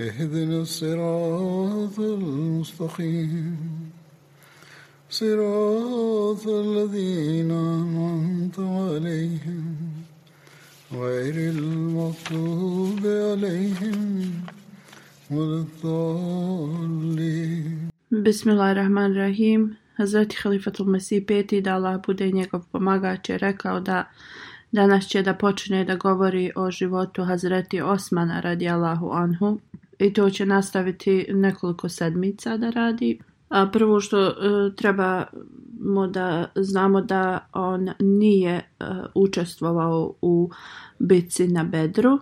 اهدنا الصراط المستقيم صراط الذين أنعمت عليهم غير المغضوب عليهم ولا الضالين Bismillahirrahmanirrahim. Hazreti Halifatul Mesih peti da Allah bude njegov pomagač je rekao da danas će da počne da govori o životu Hazreti Osmana radi Allahu Anhu i to će nastaviti nekoliko sedmica da radi. A prvo što uh, trebamo da znamo da on nije uh, učestvovao u bitci na Bedru.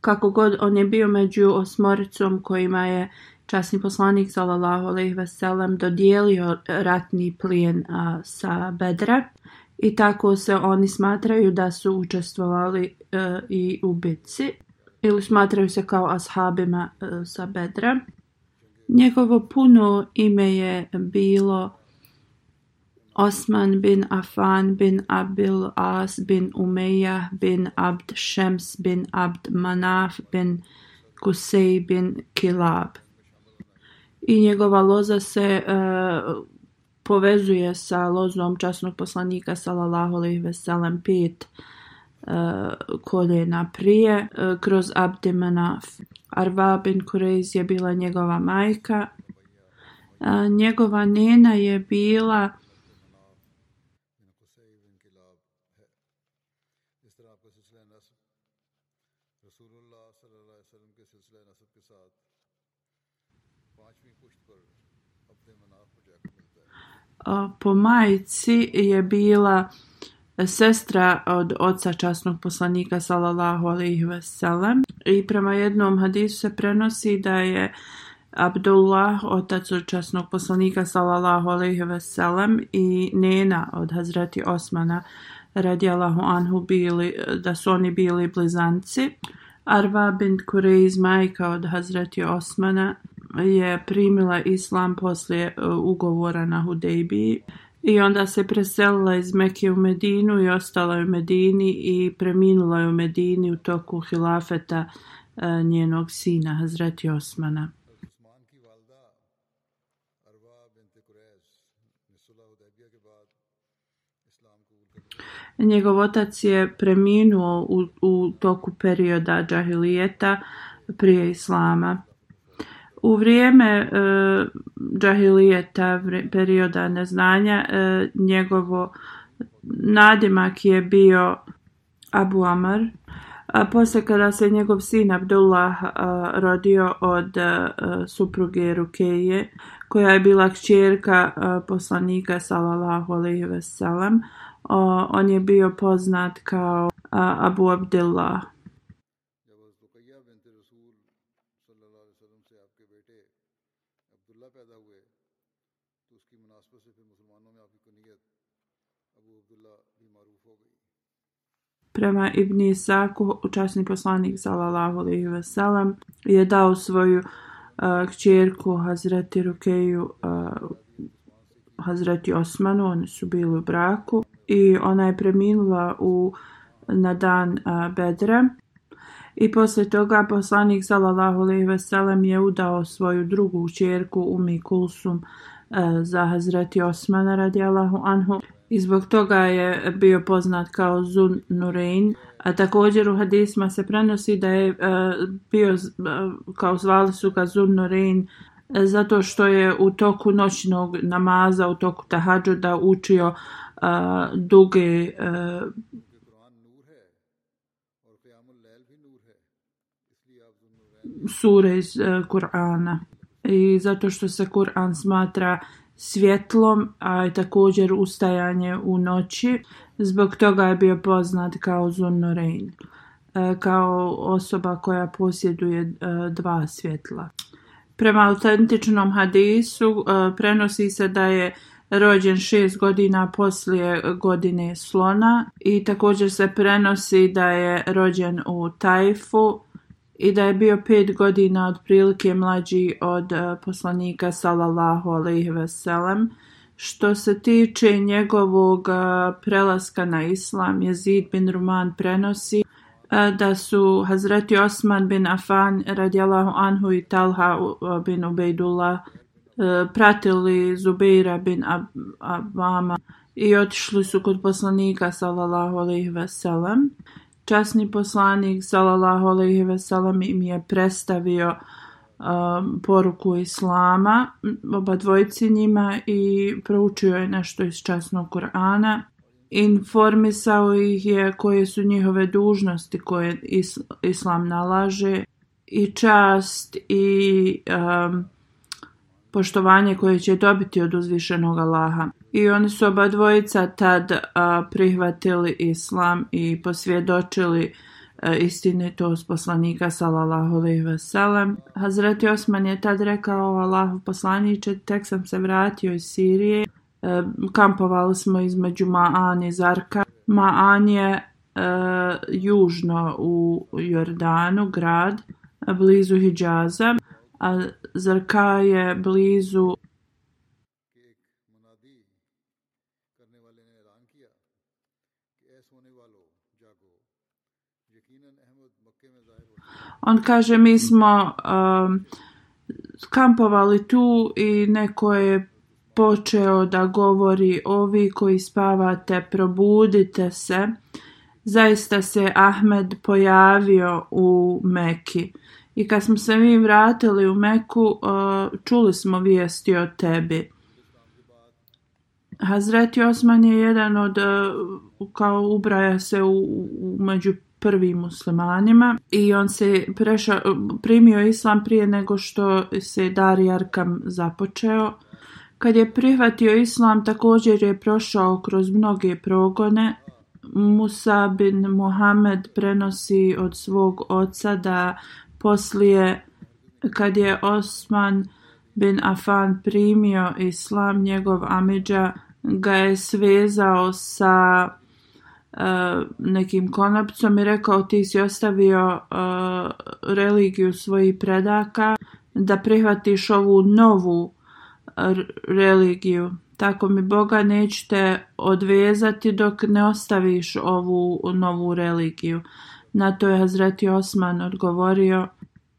Kako god on je bio među osmoricom kojima je časni poslanik sallallahu alejhi ve sellem dodijelio ratni plijen a, sa Bedra i tako se oni smatraju da su učestvovali e, i u bitci ili smatraju se kao ashabima e, sa Bedra. Njegovo puno ime je bilo Osman bin Affan bin Abil As bin Umeyyah bin Abd Shems bin Abd Manaf bin Kusej bin Kilab i njegova loza se uh, povezuje sa lozom časnog poslanika sallallahu alejhi ve sellem pet uh, E, koljena prije e, kroz Abdemanaf. Arva bin Kurejz je bila njegova majka. E, njegova nena je bila po majici je bila sestra od oca časnog poslanika sallallahu alejhi ve sellem i prema jednom hadisu se prenosi da je Abdullah otac od časnog poslanika sallallahu alejhi ve sellem i nena od Hazreti Osmana radijallahu anhu bili da su oni bili blizanci. Arva bint Kureiz majka od Hazreti Osmana je primila islam poslije uh, ugovora na Hudejbiji i onda se preselila iz Mekije u Medinu i ostala u Medini i preminula je u Medini u toku hilafeta e, njenog sina Hazreti Osmana. Njegov otac je preminuo u, u toku perioda džahilijeta prije islama. U vrijeme e, uh, džahilijeta, vri, perioda neznanja, uh, njegovo nadimak je bio Abu Amr. A posle kada se njegov sin Abdullah uh, rodio od uh, supruge Rukeje, koja je bila kćerka uh, poslanika sallallahu alejhi ve sellem, uh, on je bio poznat kao uh, Abu Abdullah. Prema Ibn Isaku, učasni poslanik sallallahu alejhi ve sellem je dao svoju uh, kćerku Hazreti Rukeju uh, Hazreti Osmanu, oni su bili u braku i ona je preminula u na dan uh, Bedra. I posle toga poslanik sallallahu alejhi ve sellem je udao svoju drugu kćerku Umi Kulsum uh, za Hazreti Osmana radijallahu anhu i zbog toga je bio poznat kao Zun Nurein. A također u hadisma se prenosi da je uh, bio, uh, kao zvali su ga Zun Nurein, e, zato što je u toku noćnog namaza, u toku tahadžuda učio uh, duge uh, sure iz uh, Kur'ana. I zato što se Kur'an smatra svjetlom, a i također ustajanje u noći. Zbog toga je bio poznat kao Zunnorein, e, kao osoba koja posjeduje e, dva svjetla. Prema autentičnom hadisu e, prenosi se da je rođen šest godina poslije godine slona i također se prenosi da je rođen u Tajfu i da je bio pet godina otprilike mlađi od e, poslanika sallallahu alejhi veselem. Što se tiče njegovog e, prelaska na islam, Jezid bin Ruman prenosi e, da su Hazreti Osman bin Afan radijallahu anhu i Talha bin Ubejdullah pratili Zubeira bin Abama i otišli su kod poslanika sallallahu alejhi veselem časni poslanik sallallahu alejhi ve sellem im je predstavio um, poruku islama oba dvojici njima i proučio je nešto iz časnog Kur'ana informisao ih je koje su njihove dužnosti koje islam nalaže i čast i um, poštovanje koje će dobiti od uzvišenog Allaha. I oni su oba dvojica tad a, prihvatili islam i posvjedočili a, istinitost poslanika sallallahu alejhi ve sellem. Hazreti Osman je tad rekao Allahu poslanice, tek sam se vratio iz Sirije. E, kampovali smo između Ma'an i Zarka. Ma'an je e, južno u Jordanu, grad, blizu Hidžaza a Zarka je blizu On kaže mi smo um, kampovali tu i neko je počeo da govori ovi koji spavate probudite se. Zaista se Ahmed pojavio u Meki. I kad smo se mi vratili u Meku, uh, čuli smo vijesti o tebi. Hazreti Osman je jedan od, uh, kao ubraja se u, u među prvim muslimanima i on se preša, primio islam prije nego što se Dari Arkam započeo. Kad je prihvatio islam, također je prošao kroz mnoge progone. Musa bin Muhammed prenosi od svog oca da Poslije, kad je Osman bin Afan primio islam, njegov amidža ga je svezao sa uh, nekim konopcom i rekao ti si ostavio uh, religiju svojih predaka da prihvatiš ovu novu e, religiju. Tako mi Boga nećete odvezati dok ne ostaviš ovu novu religiju. Na to je Hazreti Osman odgovorio,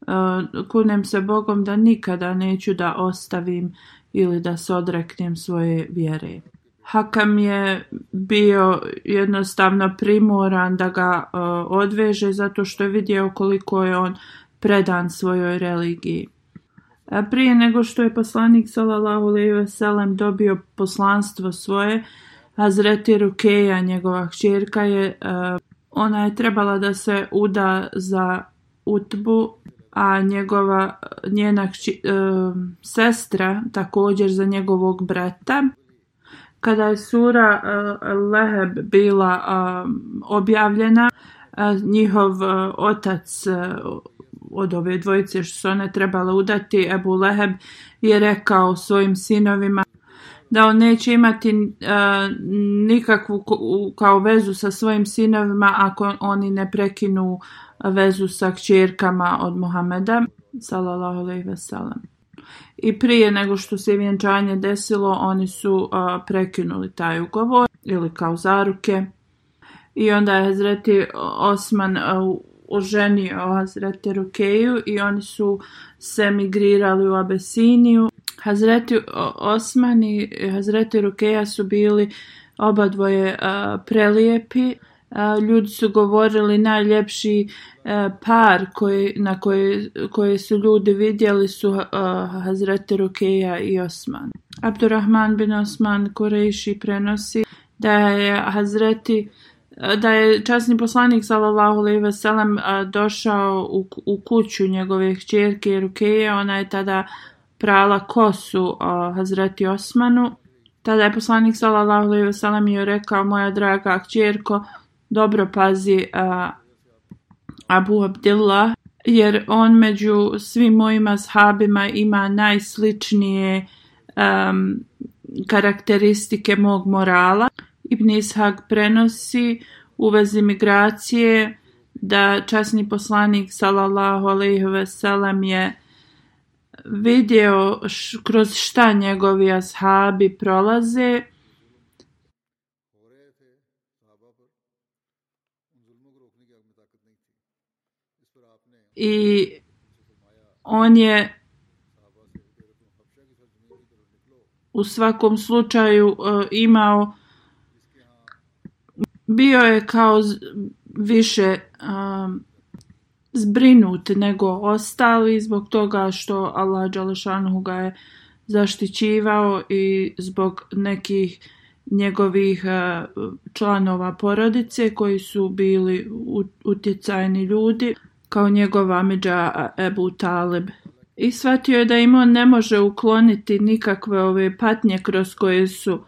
uh, kunem se Bogom da nikada neću da ostavim ili da se odreknem svoje vjere. Hakam je bio jednostavno primoran da ga uh, odveže zato što je vidio koliko je on predan svojoj religiji. A prije nego što je poslanik sallallahu alejhi ve sellem dobio poslanstvo svoje, Hazreti Rukeja, njegova kćerka je uh, ona je trebala da se uda za Utbu, a njegova njena kći, e, sestra također za njegovog brata. Kada je sura eh, uh, Leheb bila e, objavljena, uh, njihov uh, otac uh, od ove dvojice što su one trebale udati, Ebu Leheb je rekao svojim sinovima da on neće imati uh, nikakvu kao vezu sa svojim sinovima ako oni ne prekinu vezu sa kćerkama od Muhameda sallallahu alejhi ve sellem. I prije nego što se vjenčanje desilo, oni su a, prekinuli taj ugovor ili kao zaruke. I onda je Hazreti Osman a, oženio Hazreti Rukeju i oni su se migrirali u Abesiniju Hazreti Osman i Hazreti Rukeja su bili oba dvoje a, prelijepi. A, ljudi su govorili najljepši E, par koji, na koje, koje su ljudi vidjeli su uh, Hazreti Rukeja i Osman. Abdurrahman bin Osman Kureši prenosi da je Hazreti da je časni poslanik sallallahu alejhi ve sellem e, došao u, u kuću njegove kćerke Rukeje, ona je tada prala kosu a, Hazreti Osmanu. Tada je poslanik sallallahu alejhi ve sellem joj rekao moja draga kćerko, dobro pazi a, Abu Abdullah jer on među svim mojim ashabima ima najsličnije um, karakteristike mog morala. Ibn Ishaq prenosi u vezi migracije da časni poslanik sallallahu alejhi ve sellem je vidio š, kroz šta njegovi ashabi prolaze i on je u svakom slučaju uh, imao bio je kao više um, zbrinut nego ostali zbog toga što Allah Đalešanu ga je zaštićivao i zbog nekih njegovih uh, članova porodice koji su bili utjecajni ljudi kao njegov amidža Ebu Talib. I shvatio je da im on ne može ukloniti nikakve ove patnje kroz koje su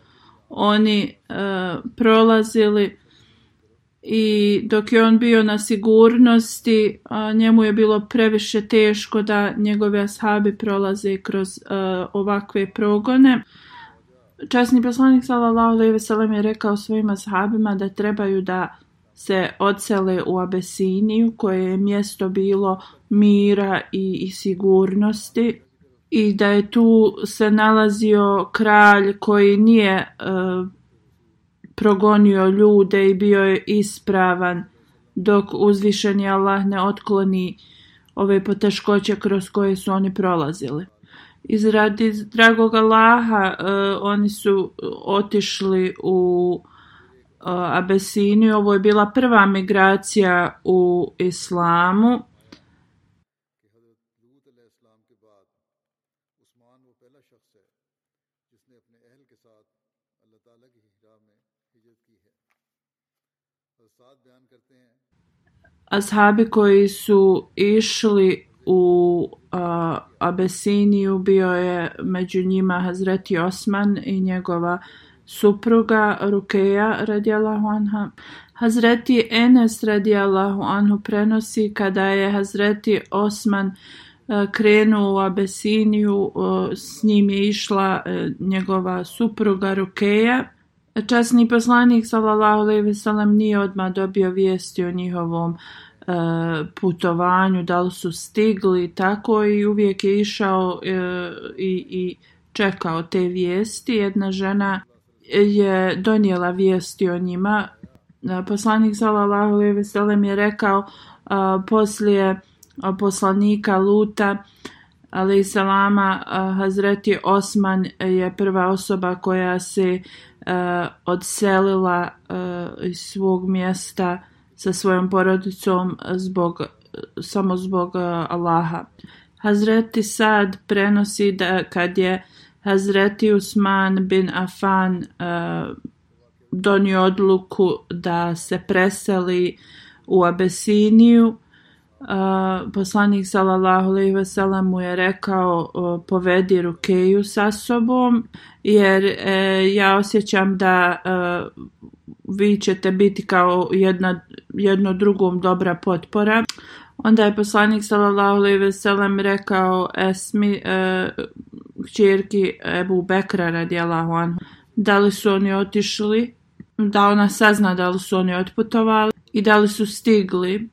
oni e, prolazili i dok je on bio na sigurnosti, a, njemu je bilo previše teško da njegove ashabi prolaze kroz a, ovakve progone. Časni poslanik sallallahu alejhi ve sellem je rekao svojim ashabima da trebaju da se odsele u Abesiniju, koje je mjesto bilo mira i, i sigurnosti i da je tu se nalazio kralj koji nije e, progonio ljude i bio je ispravan dok uzvišeni Allah ne otkloni ove poteškoće kroz koje su oni prolazili. Iz radi dragog Allaha e, oni su otišli u Abesiniju. Ovo je bila prva migracija u islamu. ashabi koji su išli u uh, Abesiniju bio je među njima Hazreti Osman i njegova uh, supruga Rukeja radijallahu anha. Hazreti Enes radijallahu anhu prenosi kada je Hazreti Osman e, krenuo u Abesiniju, e, s njim je išla e, njegova supruga Rukeja. Časni poslanik sallallahu alejhi ve sellem nije odmah dobio vijesti o njihovom putovanju, da li su stigli tako i uvijek je išao i, i čekao te vijesti. Jedna žena je donijela vijesti o njima. E, poslanik sallallahu alejhi ve sellem je rekao a, poslije e, poslanika Luta ali salama Hazreti Osman je prva osoba koja se a, odselila a, iz svog mjesta sa svojom porodicom zbog samo zbog Allaha. Hazreti Sad prenosi da kad je Hazreti Usman bin Afan uh, eh, donio odluku da se preseli u Abesiniju, Uh, poslanik sallallahu alejhi ve sellem mu je rekao uh, povedi Rukeju sa sobom jer uh, ja osjećam da uh, vi ćete biti kao jedna jedno drugom dobra potpora. Onda je poslanik sallallahu alejhi ve sellem rekao Esmi uh, kćerki Ebu Bekra radijallahu anhu. Da li su oni otišli? Da ona sazna da li su oni otputovali i da li su stigli.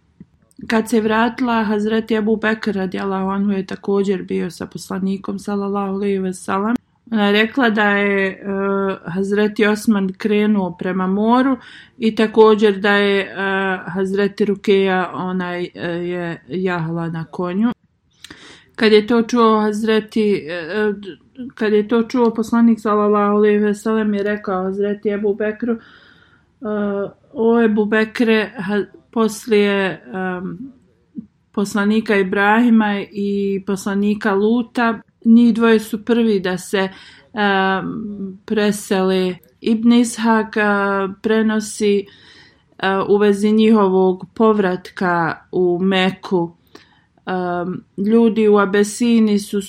Kad se vratila Hazreti Abu Bekr radijallahu anhu je također bio sa poslanikom sallallahu alaihi ve sellem ona je rekla da je e, uh, Hazreti Osman krenuo prema moru i također da je e, uh, Hazreti Rukeja onaj uh, je jahala na konju kad je to čuo Hazreti e, e, kad je to čuo poslanik sallallahu alejhi ve sellem je rekao Hazreti Abu Bekru e, o Ebu Bekre ha, poslije um, poslanika Ibrahima i poslanika Luta njih dvoje su prvi da se um, preseli. Ibn Ishak uh, prenosi uh, u vezi njihovog povratka u Meku um, ljudi u Abesini su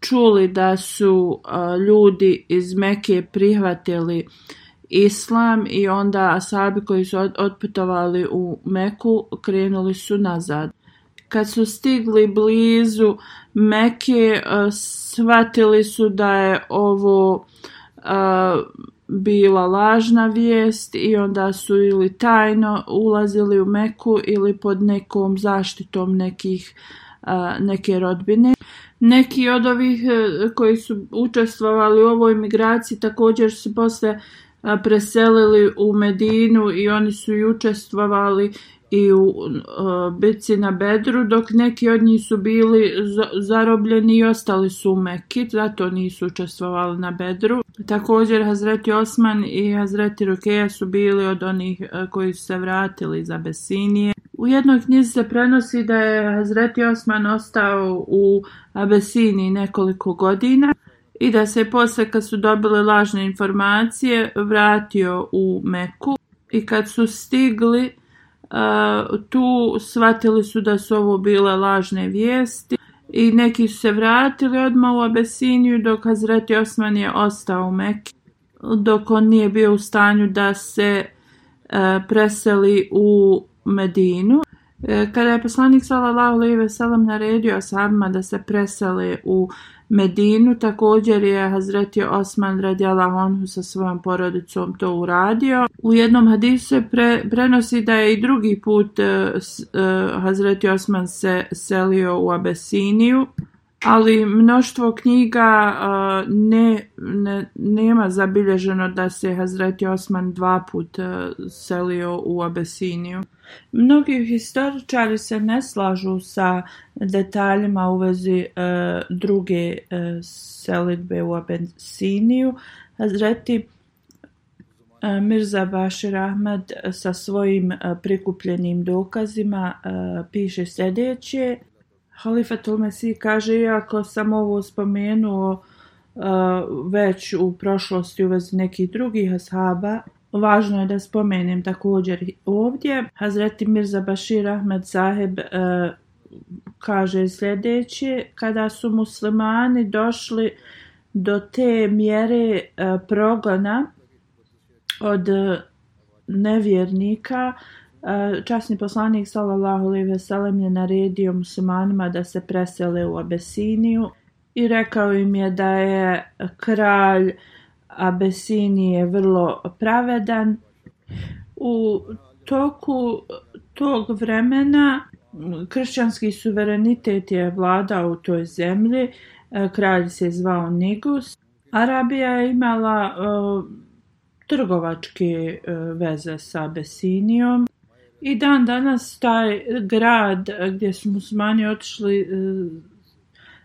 čuli da su uh, ljudi iz Mekije prihvatili islam i onda asabi koji su otputovali u Meku krenuli su nazad. Kad su stigli blizu Mekije, uh, e, shvatili su da je ovo uh, bila lažna vijest i onda su ili tajno ulazili u Meku ili pod nekom zaštitom nekih neke rodbine. Neki od ovih e, koji su učestvovali u ovoj migraciji također su posle preselili u Medinu i oni su i učestvovali i u uh, bici na Bedru, dok neki od njih su bili zarobljeni i ostali su u Mekki, zato nisu učestvovali na Bedru. Također Hazreti Osman i Hazreti Rukeja su bili od onih uh, koji su se vratili za Besinije. U jednoj knjizi se prenosi da je Hazreti Osman ostao u Abesini nekoliko godina i da se posle kad su dobili lažne informacije vratio u Meku i kad su stigli tu shvatili su da su ovo bile lažne vijesti i neki su se vratili odmah u Abesiniju dok Hazreti Osman je ostao u Mekke dok on nije bio u stanju da se e, preseli u Medinu. E, kada je poslanik sallallahu alejhi ve sellem naredio ashabima da se presele u Medinu, također je Hazreti Osman radijallahu anhu sa svojom porodicom to uradio. U jednom hadisu se pre, prenosi da je i drugi put e, uh, e, Hazreti Osman se selio u Abesiniju ali mnoštvo knjiga uh, ne, ne, nema zabilježeno da se Hazreti Osman dva put uh, selio u Abesiniju. Mnogi historičari se ne slažu sa detaljima u vezi e, druge e, selitbe u Abensiniju. Hazreti e, Mirza Bashir Ahmad sa svojim e, prikupljenim dokazima e, piše sljedeće. Halifatul Mesih kaže, iako sam ovo spomenuo uh, već u prošlosti u vezi nekih drugih ashaba, važno je da spomenem također ovdje. Hazreti Mirza Bashir Ahmed Saheb e, kaže sljedeće, kada su muslimani došli do te mjere e, progona od nevjernika, e, časni poslanik sallallahu alejhi ve sellem je naredio muslimanima da se presele u Abesiniju i rekao im je da je kralj Abesinije vrlo pravedan. U toku tog vremena kršćanski suverenitet je vladao u toj zemlji. E, kralj se zvao Nigus. Arabija je imala uh, trgovačke uh, veze sa Abesinijom I dan danas taj grad gdje su musmani otišli uh,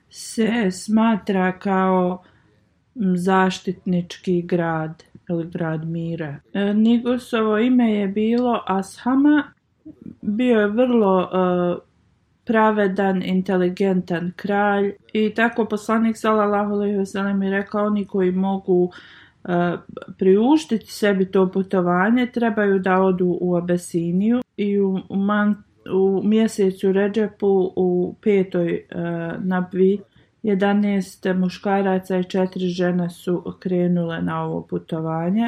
se smatra kao zaštitnički grad ili grad mira. E, Nigusovo ime je bilo Ashama, bio je vrlo uh, pravedan, inteligentan kralj i tako poslanik sallallahu alejhi ve sellem je rekao oni koji mogu uh, priuštiti sebi to putovanje, trebaju da odu u Abesiniju i u, man, u mjesecu Ređepu u petoj uh, nabvi 11 muškaraca i četiri žene su krenule na ovo putovanje.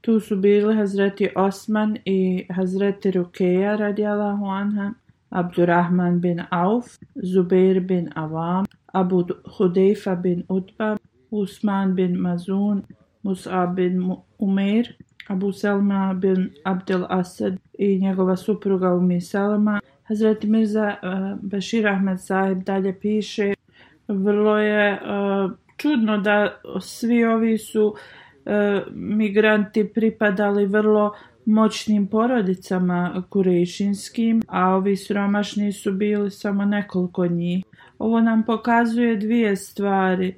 Tu su bili Hazreti Osman i Hazreti Rukeja radijalahu anha, Abdurrahman bin Auf, Zubair bin Avam, Abu Hudejfa bin Utba, Usman bin Mazun, Mus'ab bin Umair, Abu Selma bin Abdel Asad i njegova supruga Umi Selma. Hazreti Mirza eh, Bashir Ahmed Sahib dalje piše vrlo je uh, čudno da svi ovi su uh, migranti pripadali vrlo moćnim porodicama kurešinskim, a ovi sromašni su bili samo nekoliko njih. Ovo nam pokazuje dvije stvari.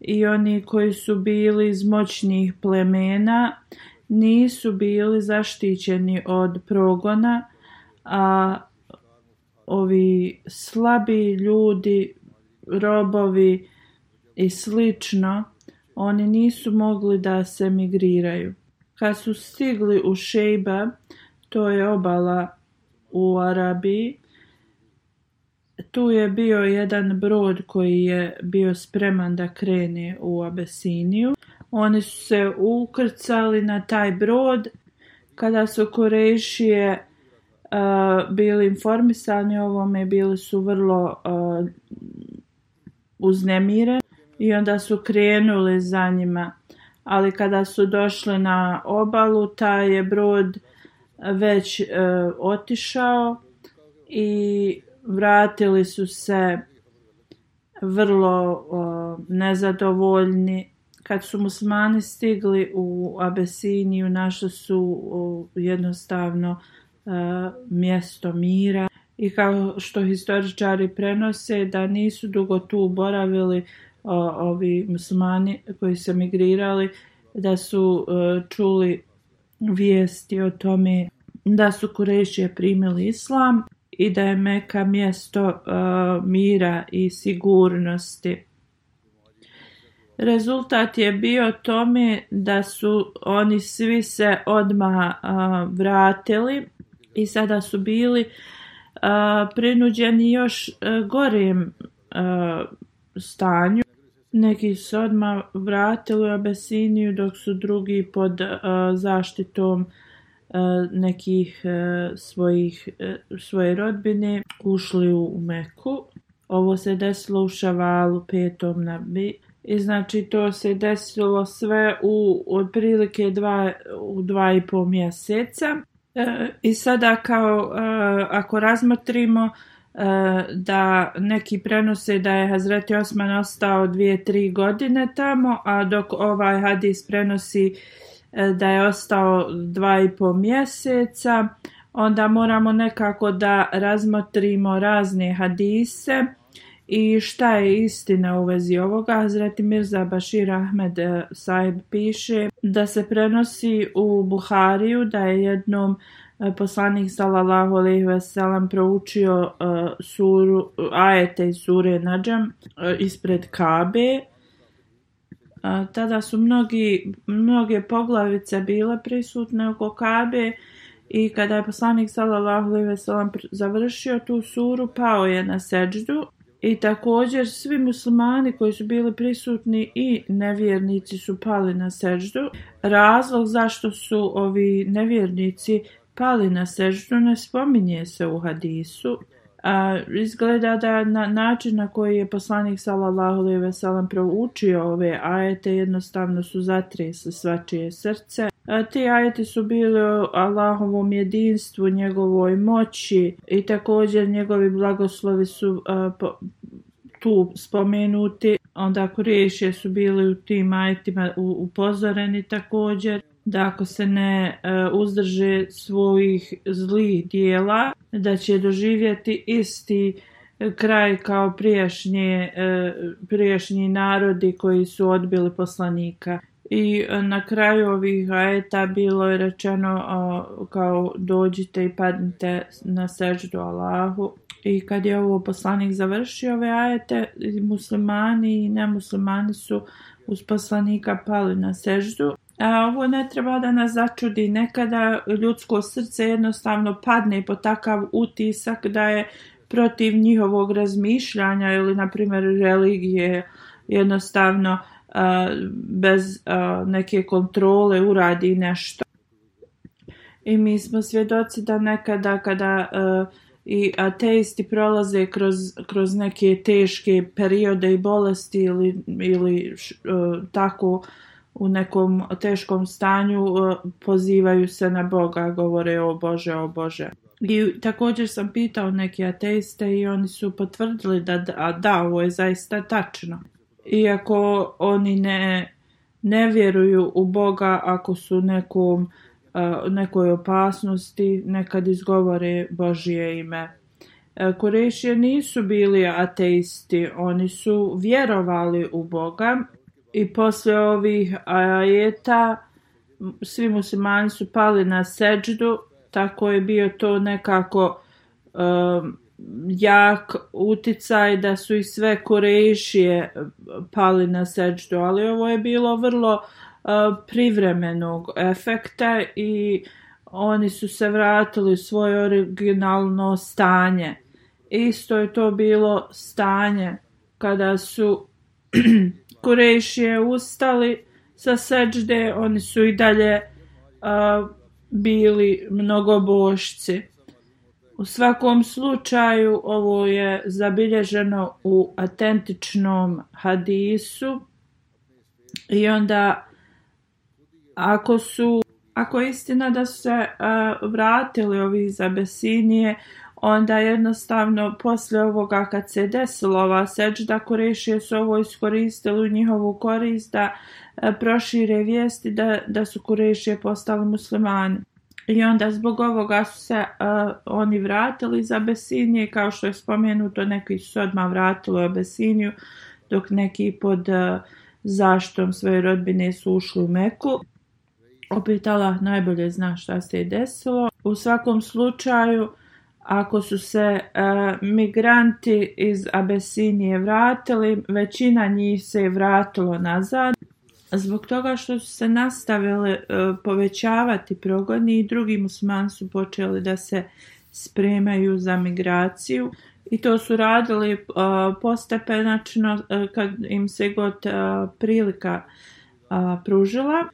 i oni koji su bili iz moćnih plemena nisu bili zaštićeni od progona, a ovi slabi ljudi, robovi i slično, oni nisu mogli da se migriraju. Kad su stigli u Šejba, to je obala u Arabiji, tu je bio jedan brod koji je bio spreman da krene u Abesiniju. Oni su se ukrcali na taj brod. Kada su Korejšije uh, bili informisani o ovome, bili su vrlo uh, uznemireni i onda su krenuli za njima. Ali kada su došli na obalu, taj je brod eh, već e, otišao i vratili su se vrlo o, nezadovoljni. Kad su musmani stigli u Abesiniju, našli su o, jednostavno o, mjesto mira i kao što historičari prenose da nisu dugo tu boravili ovi muslimani koji su migrirali, da su e, čuli vijesti o tome da su Kurešije primili islam i da je Meka mjesto o, mira i sigurnosti. Rezultat je bio tome da su oni svi se odmah a, vratili i sada su bili uh, prinuđeni još e, gorem e, stanju. Neki su odmah vratili u Abesiniju dok su drugi pod e, zaštitom nekih svojih, svoje rodbine ušli u Meku. Ovo se desilo u Šavalu petom na bi. I znači to se desilo sve u otprilike dva, u dva i pol mjeseca. E, I sada kao e, ako razmotrimo e, da neki prenose da je Hazreti Osman ostao dvije, tri godine tamo, a dok ovaj hadis prenosi da je ostao dva i po mjeseca, onda moramo nekako da razmotrimo razne hadise i šta je istina u vezi ovoga. Hazreti Mirza Bashir Ahmed e, Saib piše da se prenosi u Buhariju da je jednom e, poslanik sallallahu alejhi ve sellem proučio uh, suru ajete iz sure Nadžam uh, ispred Kabe tada su mnogi, mnoge poglavice bile prisutne oko Kabe i kada je poslanik sallallahu alejhi ve sellem završio tu suru, pao je na seđdu i također svi muslimani koji su bili prisutni i nevjernici su pali na seždu. Razlog zašto su ovi nevjernici pali na seždu ne spominje se u hadisu. A, izgleda da na način na koji je poslanik sallallahu alejhi ve sellem proučio ove ajete jednostavno su zatresli svačije srce. E, ti ajeti su bili o Allahovom jedinstvu, njegovoj moći i također njegovi blagoslovi su a, po, tu spomenuti. Onda Kurešije su bili u tim ajetima upozoreni također da ako se ne e, uzdrže svojih zlih dijela, da će doživjeti isti kraj kao prijašnje, e, prijašnji narodi koji su odbili poslanika. I e, na kraju ovih ajeta bilo je rečeno e, kao dođite i padnite na seždu Allahu. I kad je ovo poslanik završio ove ajete, muslimani i nemuslimani su uz poslanika pali na seždu. A ovo ne treba da nas začudi. Nekada ljudsko srce jednostavno padne po takav utisak da je protiv njihovog razmišljanja ili, na primjer, religije jednostavno uh, bez neke kontrole uradi nešto. I mi smo svjedoci da nekada kada i ateisti prolaze kroz, kroz neke teške periode i bolesti ili, ili š, tako u nekom teškom stanju pozivaju se na Boga, govore o Bože, o Bože. I također sam pitao neke ateiste i oni su potvrdili da da, da ovo je zaista tačno. Iako oni ne, ne vjeruju u Boga ako su nekom, e, nekoj opasnosti, nekad izgovore Božije ime. E, Korešije nisu bili ateisti, oni su vjerovali u Boga i posle ovih ajeta svi muslimani su pali na seđdu, tako je bio to nekako um, jak uticaj da su i sve korejšije pali na seđdu, ali ovo je bilo vrlo uh, privremenog efekta i oni su se vratili u svoje originalno stanje. Isto je to bilo stanje kada su Kurešije ustali sa seđde, oni su i dalje uh, bili mnogobošci. U svakom slučaju ovo je zabilježeno u autentičnom hadisu i onda ako su ako je istina da su se uh, vratili ovi iz Abesinije, onda jednostavno posle ovoga kad se desilo ova seđda Kurešije su ovo iskoristili u njihovu korist da uh, prošire vijesti da, da su Kurešije postali muslimani. I onda zbog ovoga su se uh, oni vratili iz Abesinije, kao što je spomenuto, neki su se odmah vratili u Abesiniju, dok neki pod e, uh, zaštom svoje rodbine su ušli u Meku. Opet Allah najbolje zna šta se je desilo. U svakom slučaju, ako su se uh, migranti iz Abesinije vratili, većina njih se je vratilo nazad. Zbog toga što su se nastavile e, povećavati progoni i drugi muslimani su počeli da se spremaju za migraciju i to su radili e, uh, postepenačno e, kad im se god prilika pružila.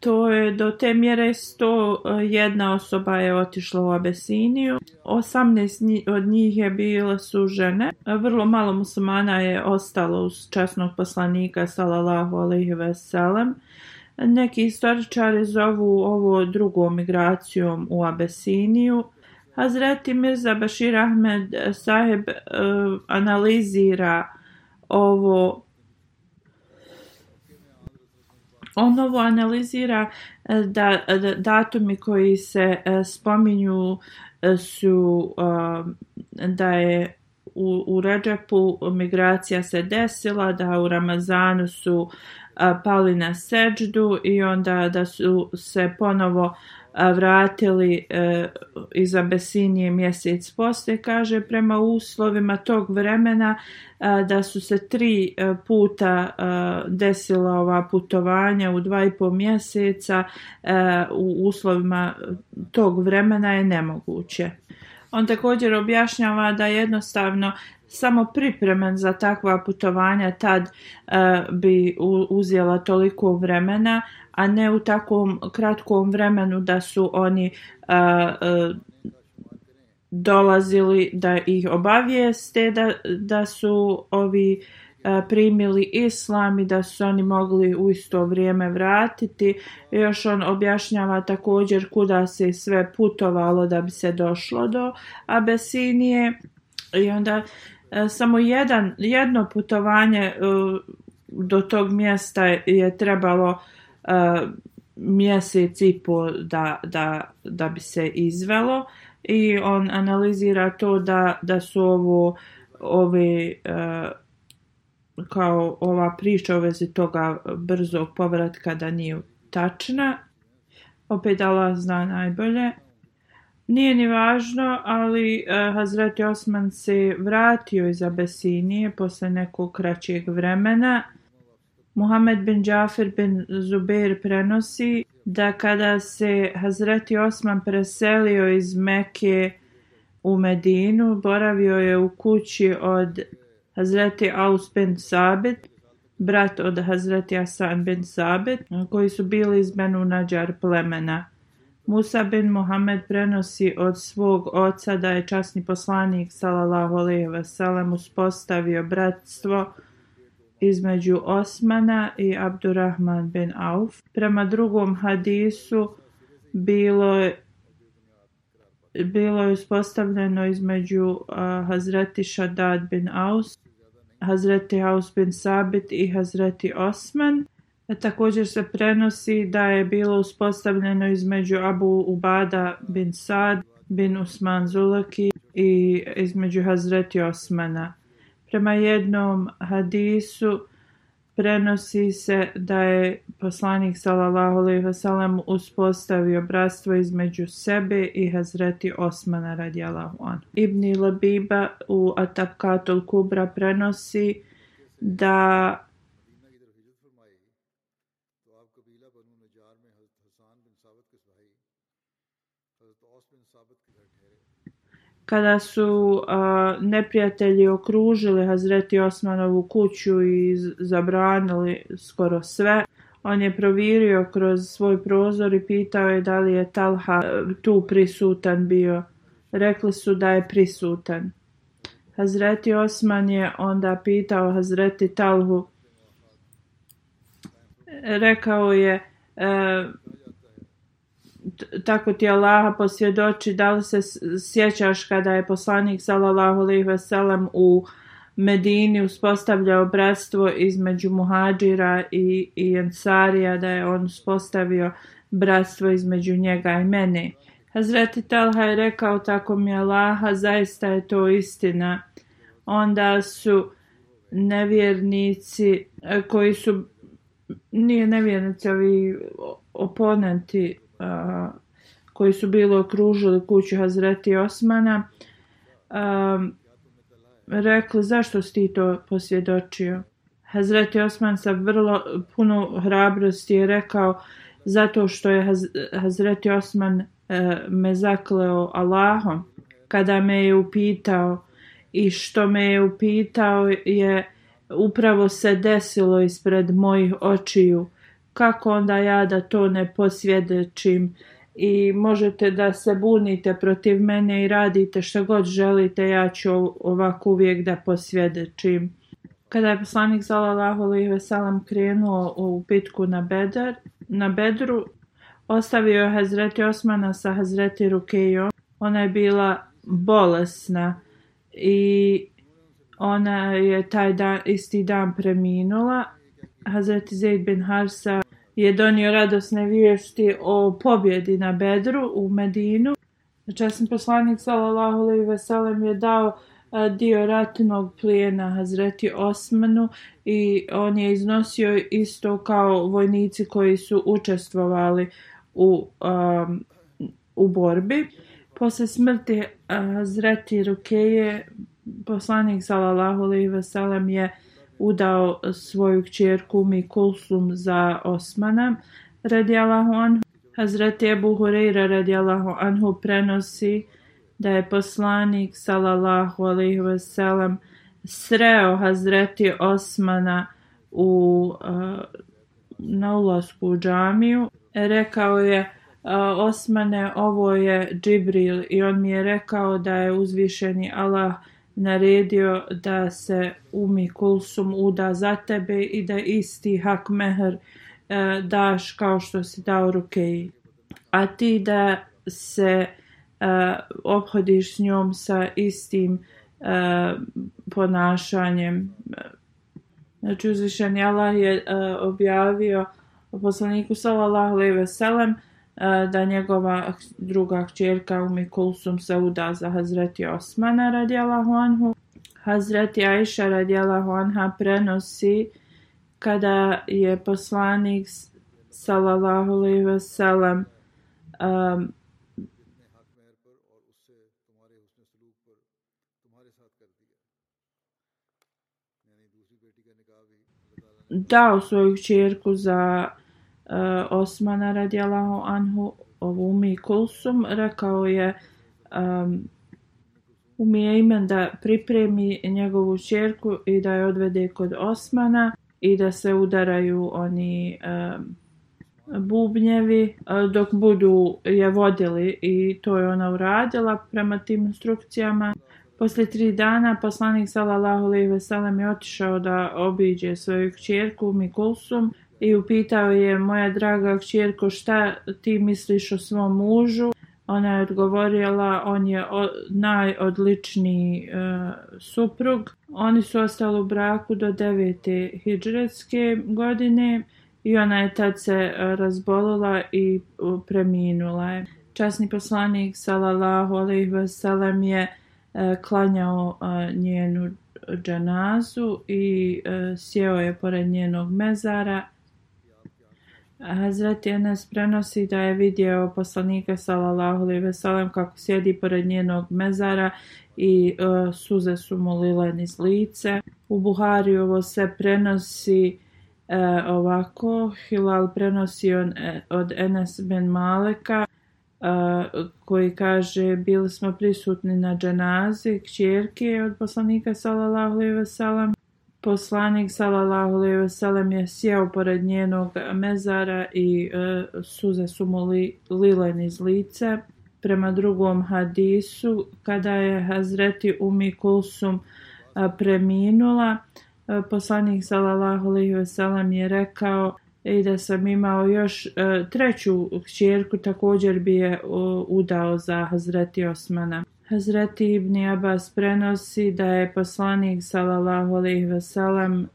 To je do te mjere 101 osoba je otišla u Abesiniju. 18 od njih je bile su žene. Vrlo malo muslimana je ostalo uz časnog poslanika sallallahu alaihi veselem. Neki istoričari zovu ovo drugom migracijom u Abesiniju. Hazreti Mirza Bashir Ahmed saheb uh, analizira ovo Onovo analizira e, da, da datumi koji se e, spominju e, su da je u, u Ređepu migracija se desila, da u Ramazanu su pali na seđdu i onda da su se ponovo vratili e, iz Abesinije mjesec poslije, kaže prema uslovima tog vremena da su se tri e, puta e, desila ova putovanja u dva i pol mjeseca e, u uslovima tog vremena je nemoguće. On također objašnjava da jednostavno samo pripremen za takva putovanja tad e, bi uzela toliko vremena, a ne u takvom kratkom vremenu da su oni e, e, dolazili da ih obavijeste da, da su ovi e, E, primili islam i da su oni mogli u isto vrijeme vratiti. Još on objašnjava također kuda se sve putovalo da bi se došlo do Abesinije i onda e, samo jedan, jedno putovanje e, do tog mjesta je trebalo mjesec i pol da, da, da bi se izvelo i on analizira to da, da su ovo ove uh, kao ova priča u vezi toga brzog povratka da nije tačna. Opet Allah zna najbolje. Nije ni važno, ali e, uh, Hazreti Osman se vratio iz Abesinije posle nekog kraćeg vremena Muhammed bin Džafer bin Zubair prenosi da kada se Hazreti Osman preselio iz Mekke u Medinu, boravio je u kući od Hazreti Aus bin Sabit, brat od Hazreti Asan bin Sabit, koji su bili iz Benu Nađar plemena. Musa bin Muhammed prenosi od svog oca da je časni poslanik sallallahu alejhi ve sellem uspostavio bratstvo između Osmana i Abdurrahman bin Auf. Prema drugom hadisu bilo je bilo je uspostavljeno između uh, Hazreti Shaddad bin Aus, Hazreti Haus bin Sabit i Hazreti Osman. Također se prenosi da je bilo uspostavljeno između Abu Ubada bin Sad bin Usman Zulaki i između Hazreti Osmana prema jednom hadisu prenosi se da je poslanik sallallahu alejhi ve sellem uspostavio bratstvo između sebe i Hazreti Osmana radijallahu an. Ibn Labiba u Atabkatul Kubra prenosi da kada su a, neprijatelji okružili Hazreti Osmanovu kuću i zabranili skoro sve, on je provirio kroz svoj prozor i pitao je da li je Talha e, tu prisutan bio. Rekli su da je prisutan. Hazreti Osman je onda pitao Hazreti Talhu, rekao je, e, tako ti Allaha posvjedoči, da li se sjećaš kada je poslanik sallallahu alejhi ve sellem u Medini uspostavljao bratstvo između muhadžira i, i ensarija, da je on uspostavio bratstvo između njega i mene. Hazreti Talha je rekao tako mi Allaha, zaista je to istina. Onda su nevjernici e, koji su nije nevjernici, ovi oponenti a, koji su bili okružili kuću Hazreti Osmana, a, rekli zašto si ti to posvjedočio? Hazreti Osman sa vrlo puno hrabrosti je rekao zato što je Haz, Hazreti Osman e, me zakleo Allahom kada me je upitao i što me je upitao je upravo se desilo ispred mojih očiju kako onda ja da to ne posvjedočim i možete da se bunite protiv mene i radite što god želite, ja ću ovako uvijek da posvjedočim. Kada je poslanik sallallahu alejhi ve sellem krenuo u bitku na Bedar, na Bedru, ostavio je Hazreti Osmana sa Hazreti Rukejom. Ona je bila bolesna i ona je taj dan, isti dan preminula. Hazreti Zaid bin Harsa je donio radosne vijesti o pobjedi na Bedru u Medinu. Časni poslanik sallallahu alejhi ve sellem je dao e, dio ratnog plijena Hazreti Osmanu i on je iznosio isto kao vojnici koji su učestvovali u, um, u borbi. Posle smrti e, Hazreti Rukeje poslanik sallallahu alejhi ve sellem je udao svoju kćerku Umi Kulsum za Osmana radijallahu anhu. Hazreti Ebu Hureyra radijallahu anhu prenosi da je poslanik sallallahu alaihi ve sellem sreo Hazreti Osmana u e, na ulasku u džamiju. Rekao je e, Osmane, ovo je Džibril i on mi je rekao da je uzvišeni Allah naredio da se umi kulsum uda za tebe i da isti hak meher e, daš kao što si dao rukeji. A ti da se e, obhodiš s njom sa istim e, ponašanjem. Znači uzvišen Allah je e, objavio poslaniku sallallahu alejhi ve sellem Eh, da njegova druga kćerka Umi Kulsum se uda za Hazreti Osmana radijalahu anhu. Hazreti Aisha radijalahu anha prenosi kada je poslanik sallallahu alejhi ve sellem um, dao svoju čerku za Eh, Osmana radijalahu anhu ovu Umi Kulsum rekao je um, Umi imen da pripremi njegovu čerku i da je odvede kod Osmana i da se udaraju oni um, bubnjevi eh, dok budu je vodili i to je ona uradila prema tim instrukcijama. Posle tri dana poslanik sallallahu alejhi ve sellem je otišao da obiđe svoju kćerku Mikulsum i upitao je moja draga kćerko šta ti misliš o svom mužu. Ona je odgovorila on je o, najodličniji e, suprug. Oni su ostali u braku do devete hidžretske godine i ona je tad se e, razbolila i e, preminula je. Časni poslanik sallallahu alejhi ve sellem je e, klanjao e, njenu dženazu i e, sjeo je pored njenog mezara. Hazret Enes prenosi da je vidio poslanika sallallahu alejhi ve sellem kako sjedi pored njenog mezara i uh, suze su mu lile niz lice. U Buhari ovo se prenosi uh, ovako. Hilal prenosi on, e, od Enes ben Maleka uh, koji kaže bili smo prisutni na dženazi kćerke od poslanika sallallahu alejhi ve sellem Poslanik sallallahu alejhi ve sellem je sjeo pored njenog mezara i e, suze su mu li, lile iz lice. Prema drugom hadisu, kada je Hazreti Umi Kulsum a, preminula, a, poslanik sallallahu alejhi ve sellem je rekao i da sam imao još e, treću kćerku, također bi je o, udao za Hazreti Osmana. Hazreti Ibn Abbas prenosi da je poslanik sallallahu alejhi ve sellem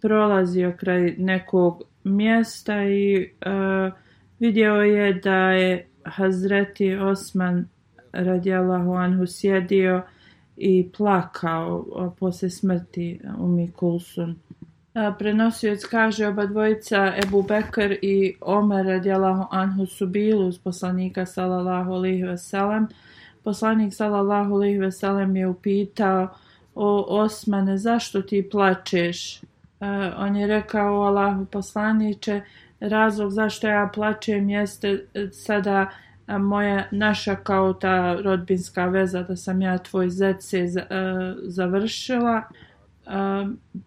prolazio kraj nekog mjesta i uh, vidio je da je Hazreti Osman radijallahu anhu sjedio i plakao posle smrti Umi Kulsun. E, prenosioc kaže oba dvojica Ebu Bekr i Omer radijallahu anhu su bili uz poslanika sallallahu alejhi ve sellem poslanik sallallahu alejhi ve sellem je upitao o Osmane zašto ti plačeš? E, on je rekao Allahu poslanice razlog zašto ja plačem jeste sada e, moja naša kao ta rodbinska veza da sam ja tvoj zet se e, završila. E,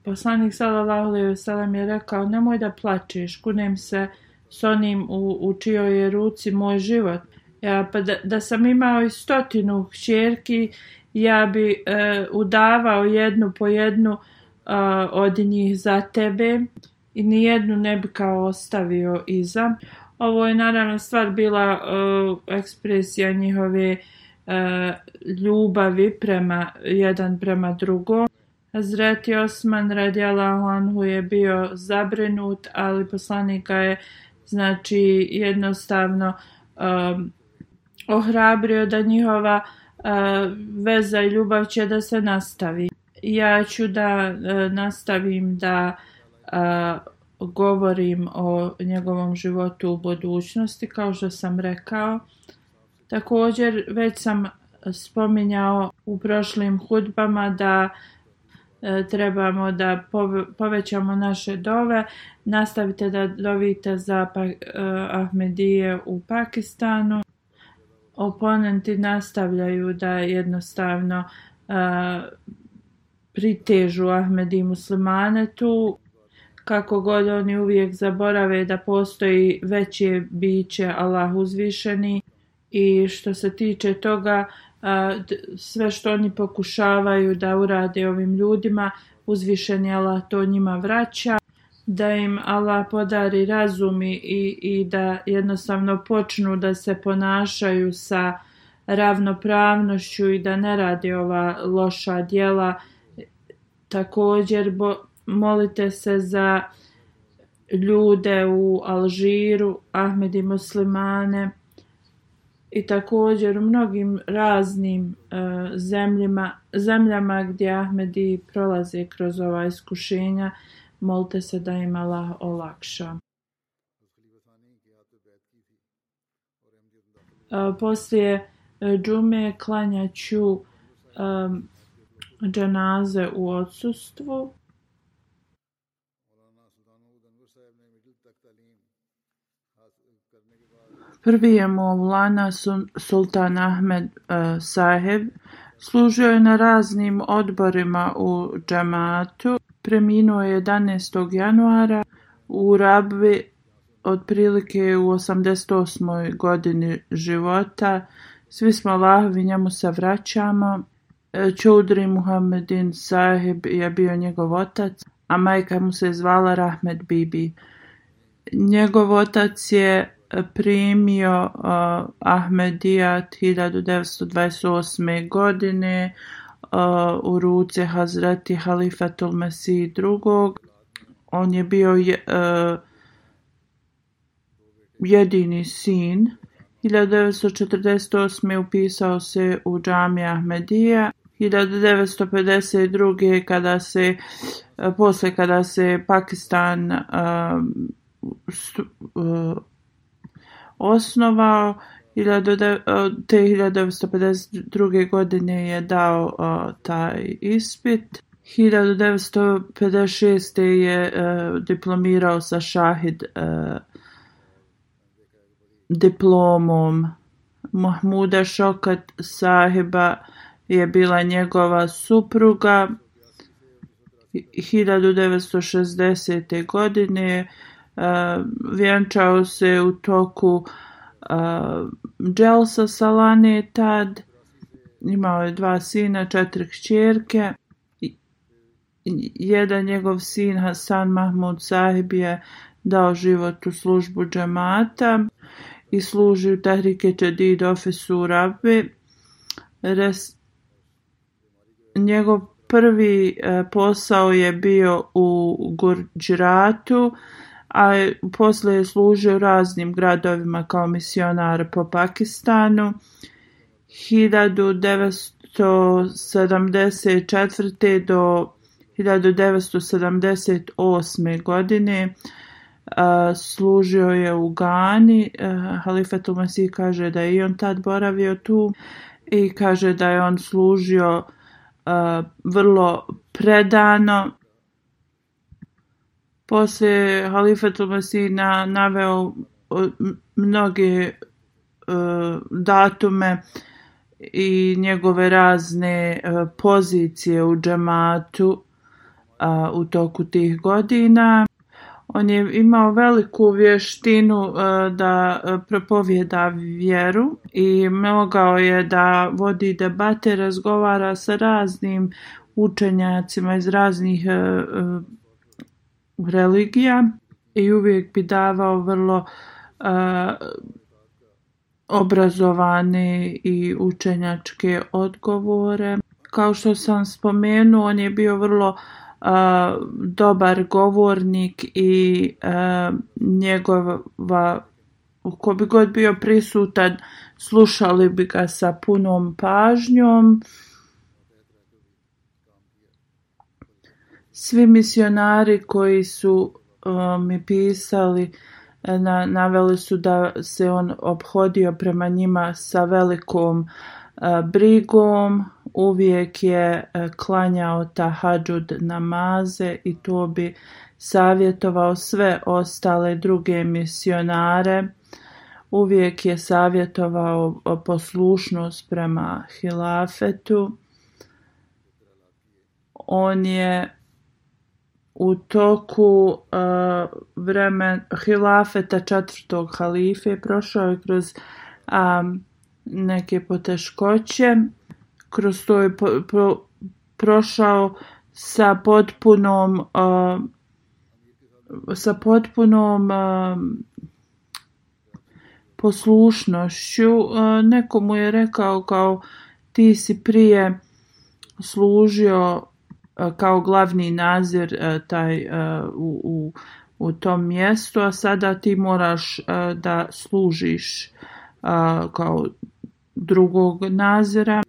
poslanik sallallahu alejhi ve sellem je rekao nemoj da plačeš, kunem se s onim u, u čijoj je ruci moj život. Ja, pa da, da sam imao i stotinu kćerki, ja bi e, udavao jednu po jednu e, od njih za tebe i nijednu ne bi kao ostavio iza. Ovo je naravno stvar bila e, ekspresija njihove e, ljubavi prema jedan prema drugom. Zreti Osman radijalahu anhu je bio zabrinut, ali poslanika je znači jednostavno um, ohrabrio da njihova uh, veza i ljubav će da se nastavi. Ja ću da uh, nastavim da uh, govorim o njegovom životu u budućnosti, kao što sam rekao. Također, već sam spominjao u prošlim hudbama da trebamo da povećamo naše dove. Nastavite da dovite za pa, Ahmedije u Pakistanu oponenti nastavljaju da jednostavno uh, pritežu Ahmedi muslimane tu kako god oni uvijek zaborave da postoji veće biće Allah uzvišeni. I što se tiče toga a, sve što oni pokušavaju da urade ovim ljudima uzvišeni Allah to njima vraća da im Allah podari razum i, i da jednostavno počnu da se ponašaju sa ravnopravnošću i da ne radi ova loša djela. Također bo, molite se za ljude u Alžiru, Ahmedi muslimane i također u mnogim raznim e, zemljama, zemljama gdje Ahmedi prolaze kroz ova iskušenja molite se da im Allah olakša. E, poslije e, džume klanjaću e, um, džanaze u odsustvu. Prvi je Mevlana Sultan Ahmed uh, Saheb. Služio je na raznim odborima u džamatu preminuo je 11. januara u Rabvi otprilike u 88. godini života. Svi smo Allahovi, njemu se vraćamo. E, Čudri Muhammedin Sahib je bio njegov otac, a majka mu se zvala Rahmet Bibi. Njegov otac je primio uh, Ahmedijat 1928. godine u ruce Hazreti Halifatul Mesih drugog. On je bio je, uh, jedini sin. 1948. upisao se u džami Ahmedija. 1952. kada se posle kada se Pakistan osnovao te 1952. godine je dao taj ispit 1956. je e, diplomirao sa šahid e, diplomom Mahmuda Šokat sahiba je bila njegova supruga 1960. godine e, vjenčao se u toku Eh, Dželsa Salane tad imao je dva sina, četiri kćerke jedan njegov sin Hasan Mahmud Sahib je dao život u službu džemata i služi u Tahrike Čedid ofisu Rabbi. Res, njegov prvi e, posao je bio u Gurđiratu, a posle je služio raznim gradovima kao misionar po Pakistanu. 1974. do 1978. godine služio je u Gani. Halifetul Masih kaže da je i on tad boravio tu i kaže da je on služio vrlo predano. Posle Halifetul Masina naveo mnoge e, datume i njegove razne e, pozicije u džematu u toku tih godina. On je imao veliku vještinu e, da propovjeda vjeru i mogao je da vodi debate, razgovara sa raznim učenjacima iz raznih religija i uvijek bi davao vrlo e, obrazovane i učenjačke odgovore. Kao što sam spomenuo, on je bio vrlo e, dobar govornik i e, njegova ko bi god bio prisutan slušali bi ga sa punom pažnjom. Svi misionari koji su um, mi pisali e, na, naveli su da se on obhodio prema njima sa velikom e, brigom, uvijek je e, klanjao tahadžud namaze i to bi savjetovao sve ostale druge misionare. Uvijek je savjetovao poslušnost prema hilafetu. On je u toku e, uh, vremen hilafeta četvrtog halife prošao je kroz um, neke poteškoće. Kroz to je po, pro, prošao sa potpunom uh, sa potpunom uh, poslušnošću. Uh, neko mu je rekao kao ti si prije služio kao glavni nazir taj u, u, u tom mjestu, a sada ti moraš da služiš kao drugog nazira.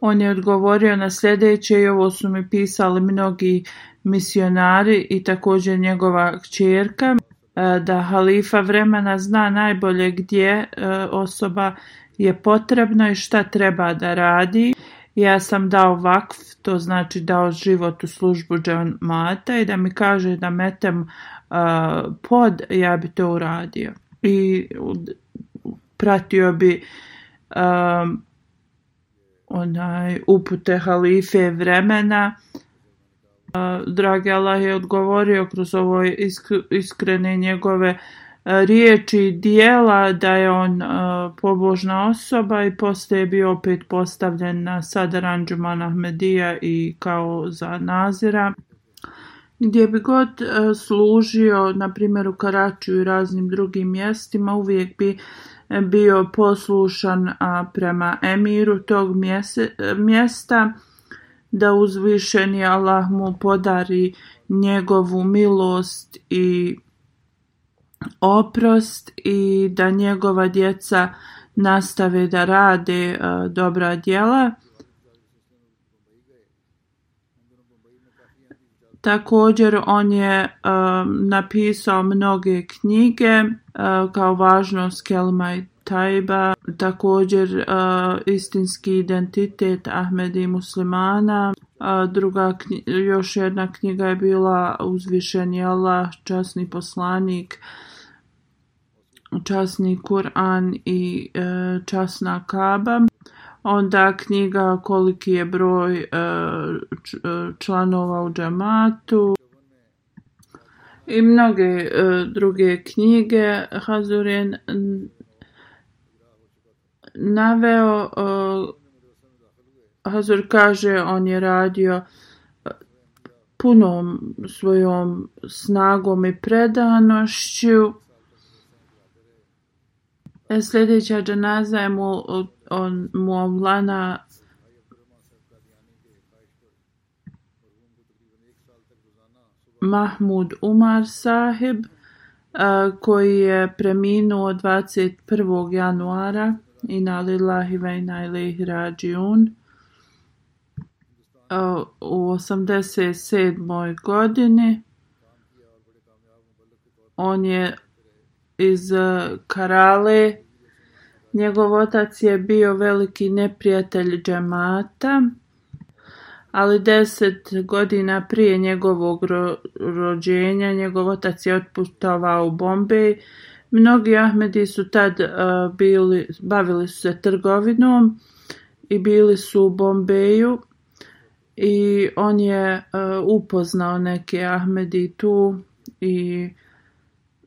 On je odgovorio na sljedeće i ovo su mi pisali mnogi misionari i također njegova kćerka da halifa vremena zna najbolje gdje osoba je potrebna i šta treba da radi. Ja sam dao vakf, to znači dao život u službu džemata i da mi kaže da metem uh, pod, ja bi to uradio. I pratio bi um, onaj upute halife vremena. Uh, dragi Allah je odgovorio kroz ovo iskrene njegove E, riječi dijela da je on e, pobožna osoba i poslije je bio opet postavljen na sad Džuman Ahmedija i kao za nazira. Gdje bi god e, služio, na primjer u Karačiju i raznim drugim mjestima, uvijek bi bio poslušan prema emiru tog mjesta, da uzvišeni Allah mu podari njegovu milost i oprost i da njegova djeca nastave da rade uh, dobra djela. Također on je um, napisao mnoge knjige uh, kao važnost Kelma i Tajba, također uh, istinski identitet Ahmedi muslimana. Uh, druga još jedna knjiga je bila Uzvišeni Allah, časni poslanik, časni Kur'an i e, časna Kaba. Onda knjiga koliki je broj e, e članova u džamatu i mnoge e, druge knjige. Hazurin naveo, e, Hazur kaže, on je radio e, punom svojom snagom i predanošću. E, sljedeća džanaza je mu, on, Muavlana Mahmud Umar sahib, e, koji je preminuo 21. januara ina lillahi ve ina ilaihi rađiun e, u 87. godini on je iz eh, Karale. Njegov otac je bio veliki neprijatelj džemata ali deset godina prije njegovog ro rođenja njegov otac je otputovao u Bombej. Mnogi Ahmedi su tad uh, bili, bavili su se trgovinom i bili su u Bombeju i on je uh, upoznao neke Ahmedi tu i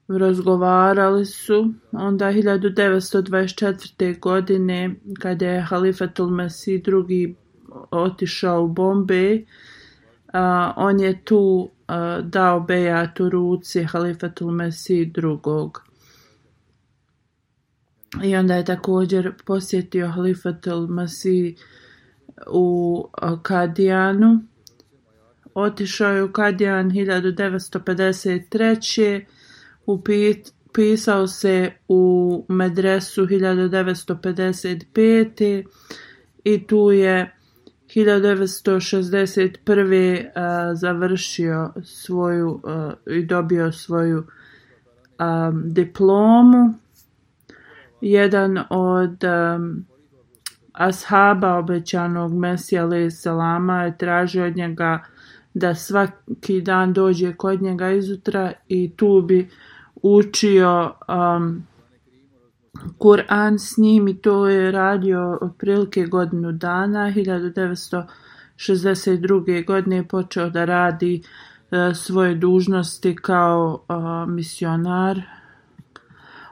razgovarali su. Onda 1924. godine kada je Halifatul Mesih drugi otišao u Bombej, A, on je tu a, dao bejat u ruci Halifatul Mesih drugog. I onda je također posjetio Halifat al-Masih u Kadijanu. Otišao je u Kadijan 1953. Upisao se u medresu 1955. I tu je 1961. A, eh, završio svoju a, i dobio svoju a, diplomu jedan od a, ashaba obećanog Mesija alaih salama je tražio od njega da svaki dan dođe kod njega izutra i tu bi učio um, Kur'an s njim i to je radio otprilike godinu dana. 1962. godine je počeo da radi uh, svoje dužnosti kao uh, misionar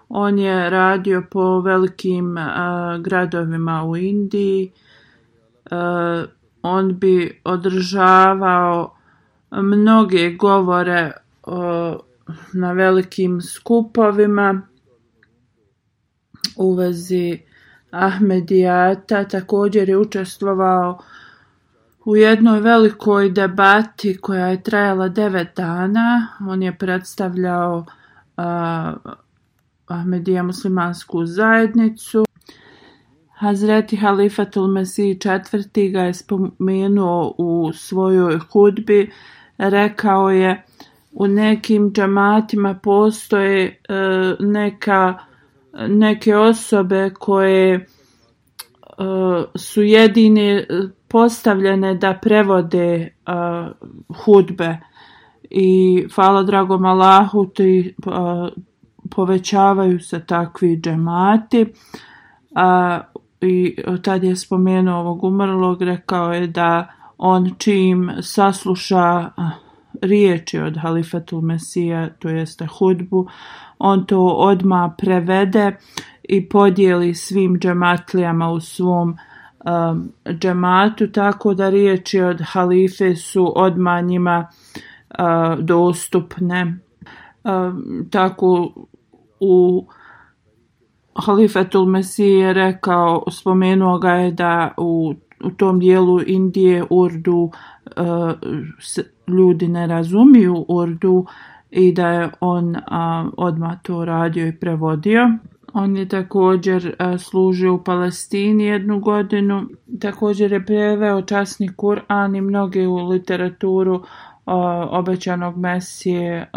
On je radio po velikim uh, gradovima u Indiji. Uh, on bi održavao mnoge govore uh, na velikim skupovima u vezi Ahmedijata. Također je učestvovao u jednoj velikoj debati koja je trajala devet dana. On je predstavljao uh, Ahmedija muslimansku zajednicu. Hazreti Halifatul Mesih četvrti ga je spomenuo u svojoj hudbi. Rekao je u nekim džamatima postoje e, neka, neke osobe koje e, su jedine postavljene da prevode e, hudbe. I hvala dragom Allahu ti e, povećavaju se takvi džemati. A, i tad je spomenuo ovog umrlog, rekao je da on čim sasluša riječi od Halifatul Mesija, to jeste hudbu, on to odma prevede i podijeli svim džematlijama u svom um, džematu, tako da riječi od halife su odma njima uh, dostupne. Um, tako u Halifetul Mesih je rekao, spomenuo ga je da u, u tom dijelu Indije Urdu uh, ljudi ne razumiju Urdu i da je on uh, odmah to radio i prevodio. On je također uh, služio u Palestini jednu godinu. Također je preveo časni Kur'an i mnoge u literaturu obećanog Mesije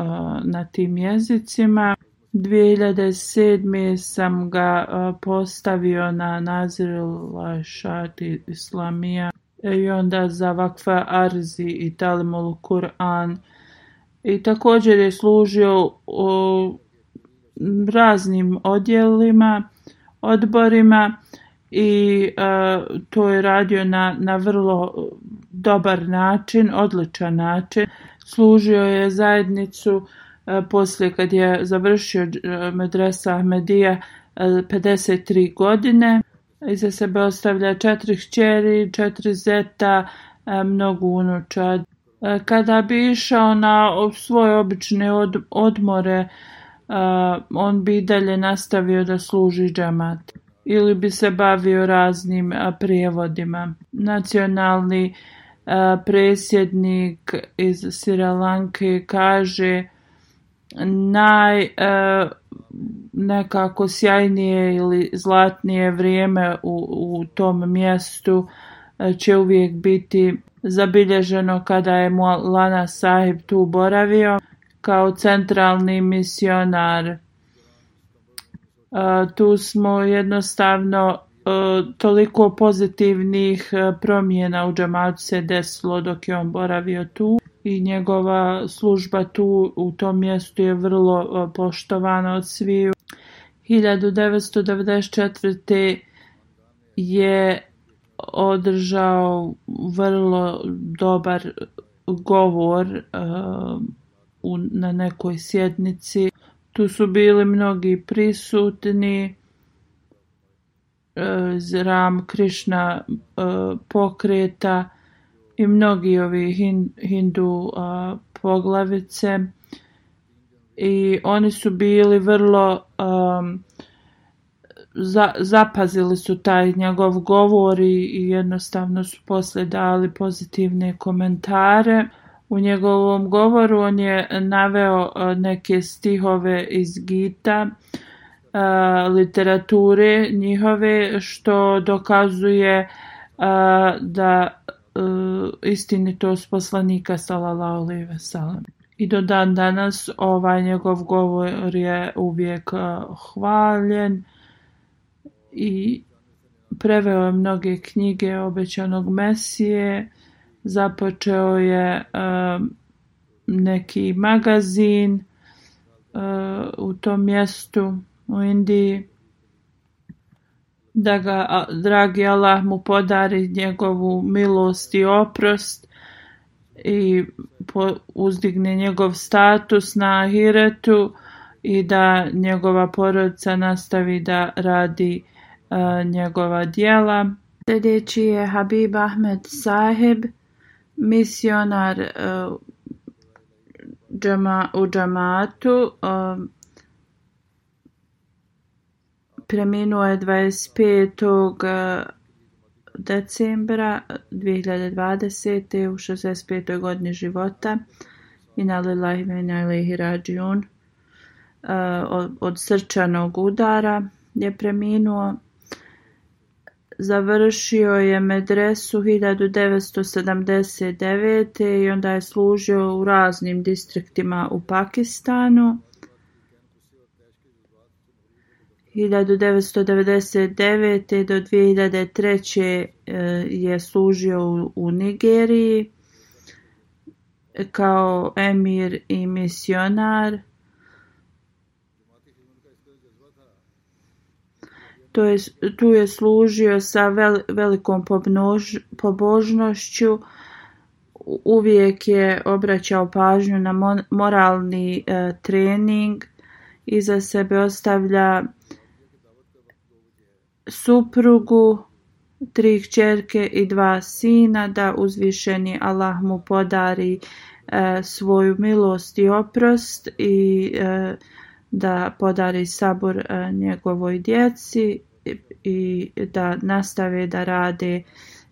na tim jezicima. 2007. sam ga postavio na Nazirul Šati Islamija E, i onda za Vakfa Arzi i Talimul Kur'an. I također je služio u raznim odjelima, odborima i uh, to je radio na, na vrlo dobar način, odličan način. Služio je zajednicu uh, poslije kad je završio medresa Ahmedija 53 godine. Iza sebe ostavlja četiri hćeri, četiri zeta, e, mnogo unučad. E, kada bi išao na svoje obične od, odmore, e, on bi dalje nastavio da služi džamat ili bi se bavio raznim prijevodima. Nacionalni presjednik iz Sri Lanke kaže naj nekako sjajnije ili zlatnije vrijeme u, u tom mjestu e, će uvijek biti zabilježeno kada je Lana Sahib tu boravio kao centralni misionar. E, tu smo jednostavno e, toliko pozitivnih promjena u džamatu se desilo dok je on boravio tu i njegova služba tu u tom mjestu je vrlo e, poštovana od sviju. 1994. je održao vrlo dobar govor uh, na nekoj sjednici Tu su bili mnogi prisutni Uh, Ram Krišna pokreta i mnogi ovi hindu poglavice. I oni su bili vrlo um, za, zapazili su taj njegov govor i, i jednostavno su posle dali pozitivne komentare. U njegovom govoru on je naveo neke stihove iz Gita, a, literature njihove, što dokazuje a, da E, istinitost poslanika sallallahu alejhi ve sellem. I do dan danas ovaj njegov govor je uvijek e, hvaljen i preveo je mnoge knjige obećanog Mesije započeo je uh, neki magazin uh, u tom mjestu u Indiji da ga dragi Allah mu podari njegovu milost i oprost i po, uzdigne njegov status na ahiretu i da njegova porodica nastavi da radi uh, njegova dijela. Sljedeći je Habib Ahmed Saheb misionar uh, džama, u džamatu uh, preminuo je 25. Eh, decembra 2020. u 65. godini života i na lillahi vena rađiun uh, od, od srčanog udara je preminuo Završio je medresu 1979. i onda je služio u raznim distriktima u Pakistanu. 1999. do 2003. E, je služio u Nigeriji kao emir i misionar. to je, tu je služio sa vel, velikom pobnož, pobožnošću, uvijek je obraćao pažnju na mon, moralni e, trening, iza sebe ostavlja suprugu, tri kćerke i dva sina, da uzvišeni Allah mu podari e, svoju milost i oprost i e, da podari sabor e, njegovoj djeci i da nastave da rade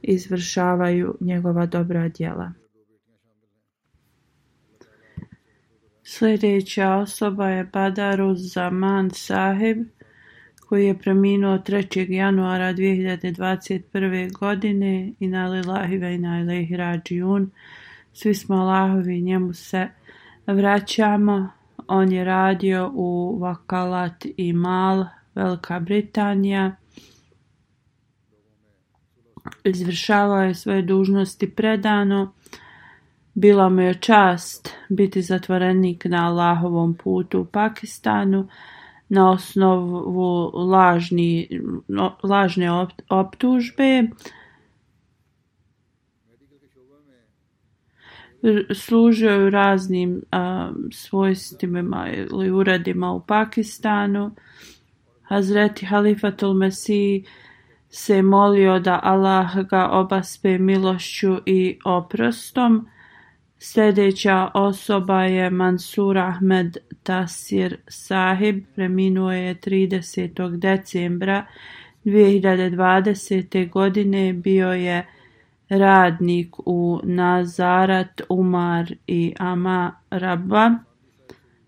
izvršavaju njegova dobra djela. Sljedeća osoba je Badaruz Zaman Sahib koji je preminuo 3. januara 2021. godine i na lillahi ve na ilahi rađijun. Svi smo Allahovi, njemu se vraćamo. On je radio u Vakalat i Mal, Velika Britanija. Izvršavao je svoje dužnosti predano. Bila mu je čast biti zatvorenik na Allahovom putu u Pakistanu na osnovu lažni, lažne optužbe. Služio je u raznim a, svojstvima ili uradima u Pakistanu. Hazreti Halifatul Mesih se molio da Allah ga obaspe milošću i oprostom. Sljedeća osoba je Mansur Ahmed Tasir Sahib, preminuo je 30. decembra 2020. godine, bio je radnik u Nazarat, Umar i Ama Rabba.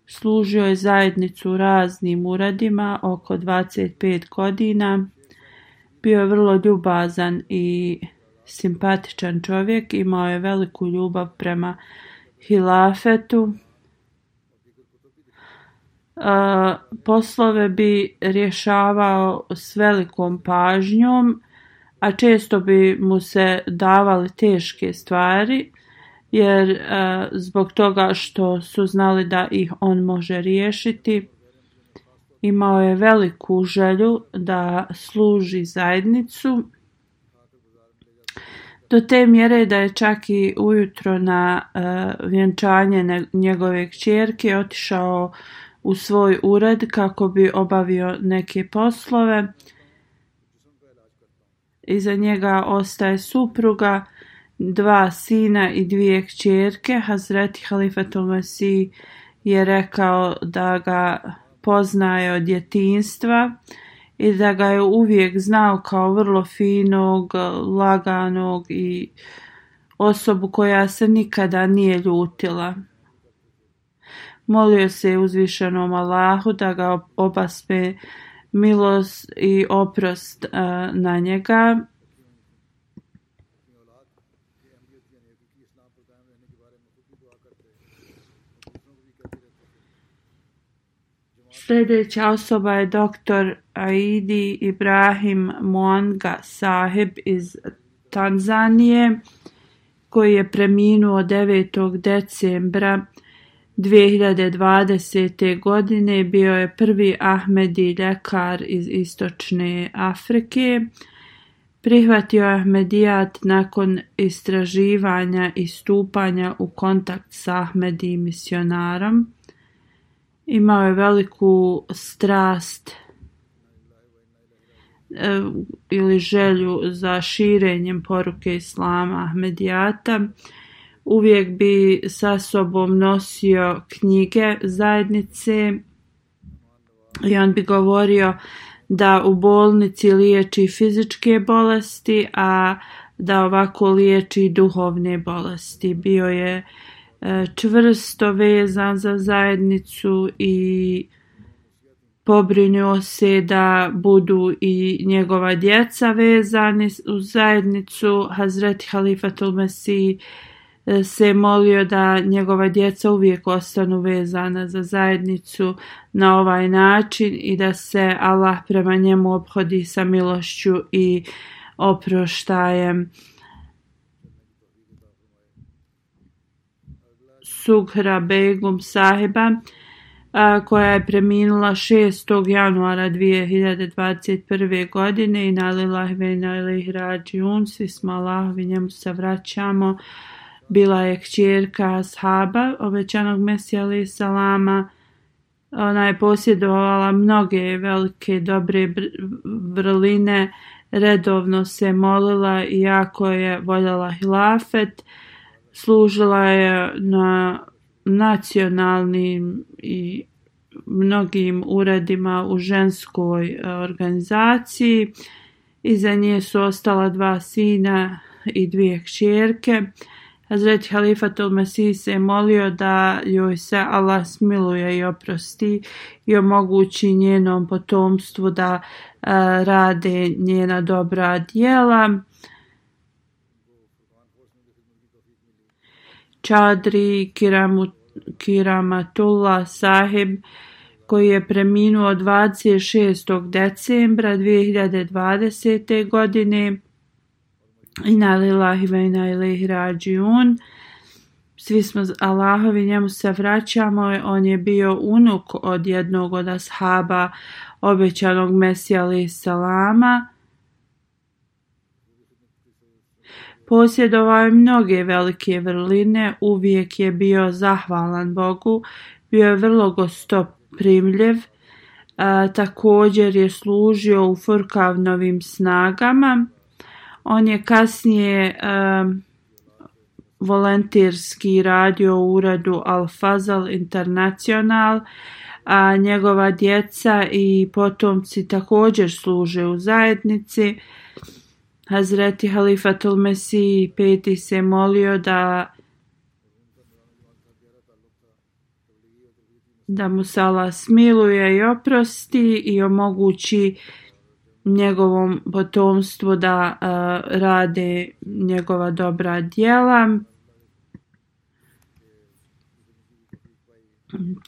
Služio je zajednicu raznim uradima oko 25 godina. Bio je vrlo ljubazan i simpatičan čovjek, imao je veliku ljubav prema hilafetu. Poslove bi rješavao s velikom pažnjom, a često bi mu se davali teške stvari, jer zbog toga što su znali da ih on može riješiti, imao je veliku želju da služi zajednicu do te mjere da je čak i ujutro na uh, vjenčanje njegove kćerke otišao u svoj ured kako bi obavio neke poslove. Iza njega ostaje supruga, dva sina i dvije kćerke. Hazreti Halifatul Mesih je rekao da ga poznaje od djetinstva i da ga je uvijek znao kao vrlo finog, laganog i osobu koja se nikada nije ljutila. Molio se uzvišenom Allahu da ga obaspe milost i oprost e, na njega Sljedeća osoba je doktor Aidi Ibrahim Moanga Saheb iz Tanzanije koji je preminuo 9. decembra 2020. godine. Bio je prvi Ahmedi ljekar iz Istočne Afrike. Prihvatio Ahmedijat nakon istraživanja i stupanja u kontakt sa Ahmedi misionarom imao je veliku strast E, ili želju za širenjem poruke Islama Ahmedijata. Uvijek bi sa sobom nosio knjige zajednice i on bi govorio da u bolnici liječi fizičke bolesti, a da ovako liječi duhovne bolesti. Bio je e, čvrsto vezan za zajednicu i pobrinuo se da budu i njegova djeca vezani u zajednicu. Hazreti Halifatul Mesih e, se molio da njegova djeca uvijek ostanu vezana za zajednicu na ovaj način i da se Allah prema njemu obhodi sa milošću i oproštajem. Sughra Begum sahiba koja je preminula 6. januara 2021. godine i na ve vena ilih rađiun, svi smo njemu se vraćamo. Bila je kćerka ashaba, obećanog Mesija alaih salama. Ona je posjedovala mnoge velike dobre vrline, redovno se molila i jako je voljela hilafet služila je na nacionalnim i mnogim uredima u ženskoj e, organizaciji. Iza nje su ostala dva sina i dvije kćerke. Hazreti Halifatul Mesih se molio da joj se Allah smiluje i oprosti i omogući njenom potomstvu da uh, rade njena dobra djela. Čadri Kiramu, Kiramatullah sahib koji je preminuo 26. decembra 2020. godine. Ina lillahi ve ina ilaihi rađiun. Svi smo Allahovi, njemu se vraćamo. On je bio unuk od jednog od ashaba obećanog Mesija alaih salama. Posjedovao je mnoge velike vrline, uvijek je bio zahvalan Bogu, bio je vrlo gostoprimljiv, a, također je služio u Furkavnovim snagama. On je kasnije a, volentirski radio u uradu Al-Fazal International, a njegova djeca i potomci također služe u zajednici. Hazreti Halifatul Mesih peti se molio da da mu Sala smiluje i oprosti i omogući njegovom potomstvu da uh, rade njegova dobra djela.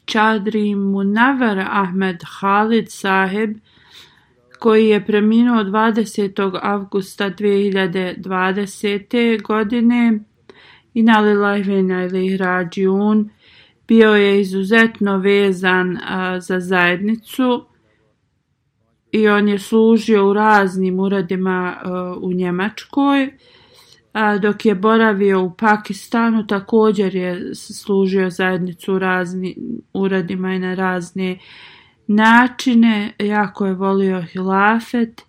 Čadri Munavar Ahmed Khalid sahib koji je preminuo 20. avgusta 2020. godine i nalilajvena ili rađiun bio je izuzetno vezan a, za zajednicu i on je služio u raznim uradima a, u Njemačkoj a, dok je boravio u Pakistanu također je služio zajednicu u raznim uradima i na razne načine, jako je volio hilafet,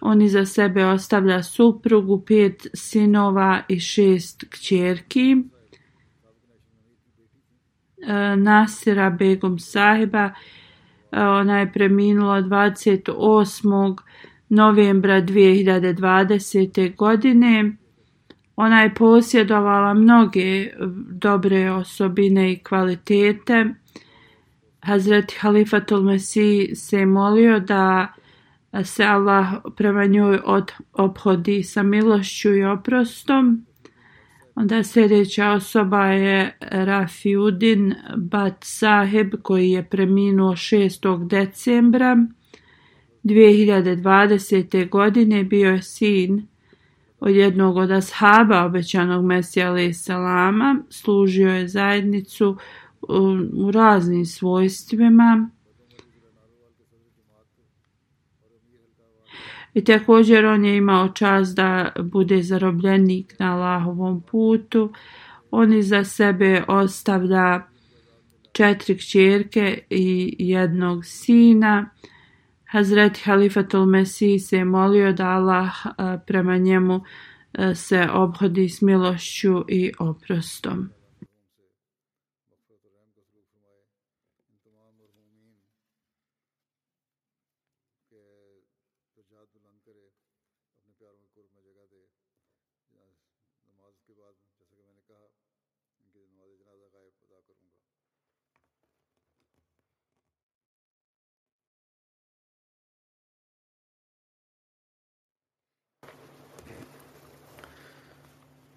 on iza sebe ostavlja suprugu, pet sinova i šest kćerki. E, Nasira Begum sahiba, e, ona je preminula 28. novembra 2020. godine. Ona je posjedovala mnoge dobre osobine i kvalitete. Hazret Halifatul Mesih se molio da se Allah prema njoj od, obhodi sa milošću i oprostom. Onda sljedeća osoba je Rafiudin Bat Saheb koji je preminuo 6. decembra 2020. godine bio je sin od jednog od ashaba obećanog Mesija alaih salama, služio je zajednicu u raznim svojstvima. I također on je imao čas da bude zarobljenik na Allahovom putu. On iza sebe ostavlja četiri kćerke i jednog sina. Hazreti Halifatul Mesih se molio da Allah eh, prema njemu eh, se obhodi s milošću i oprostom.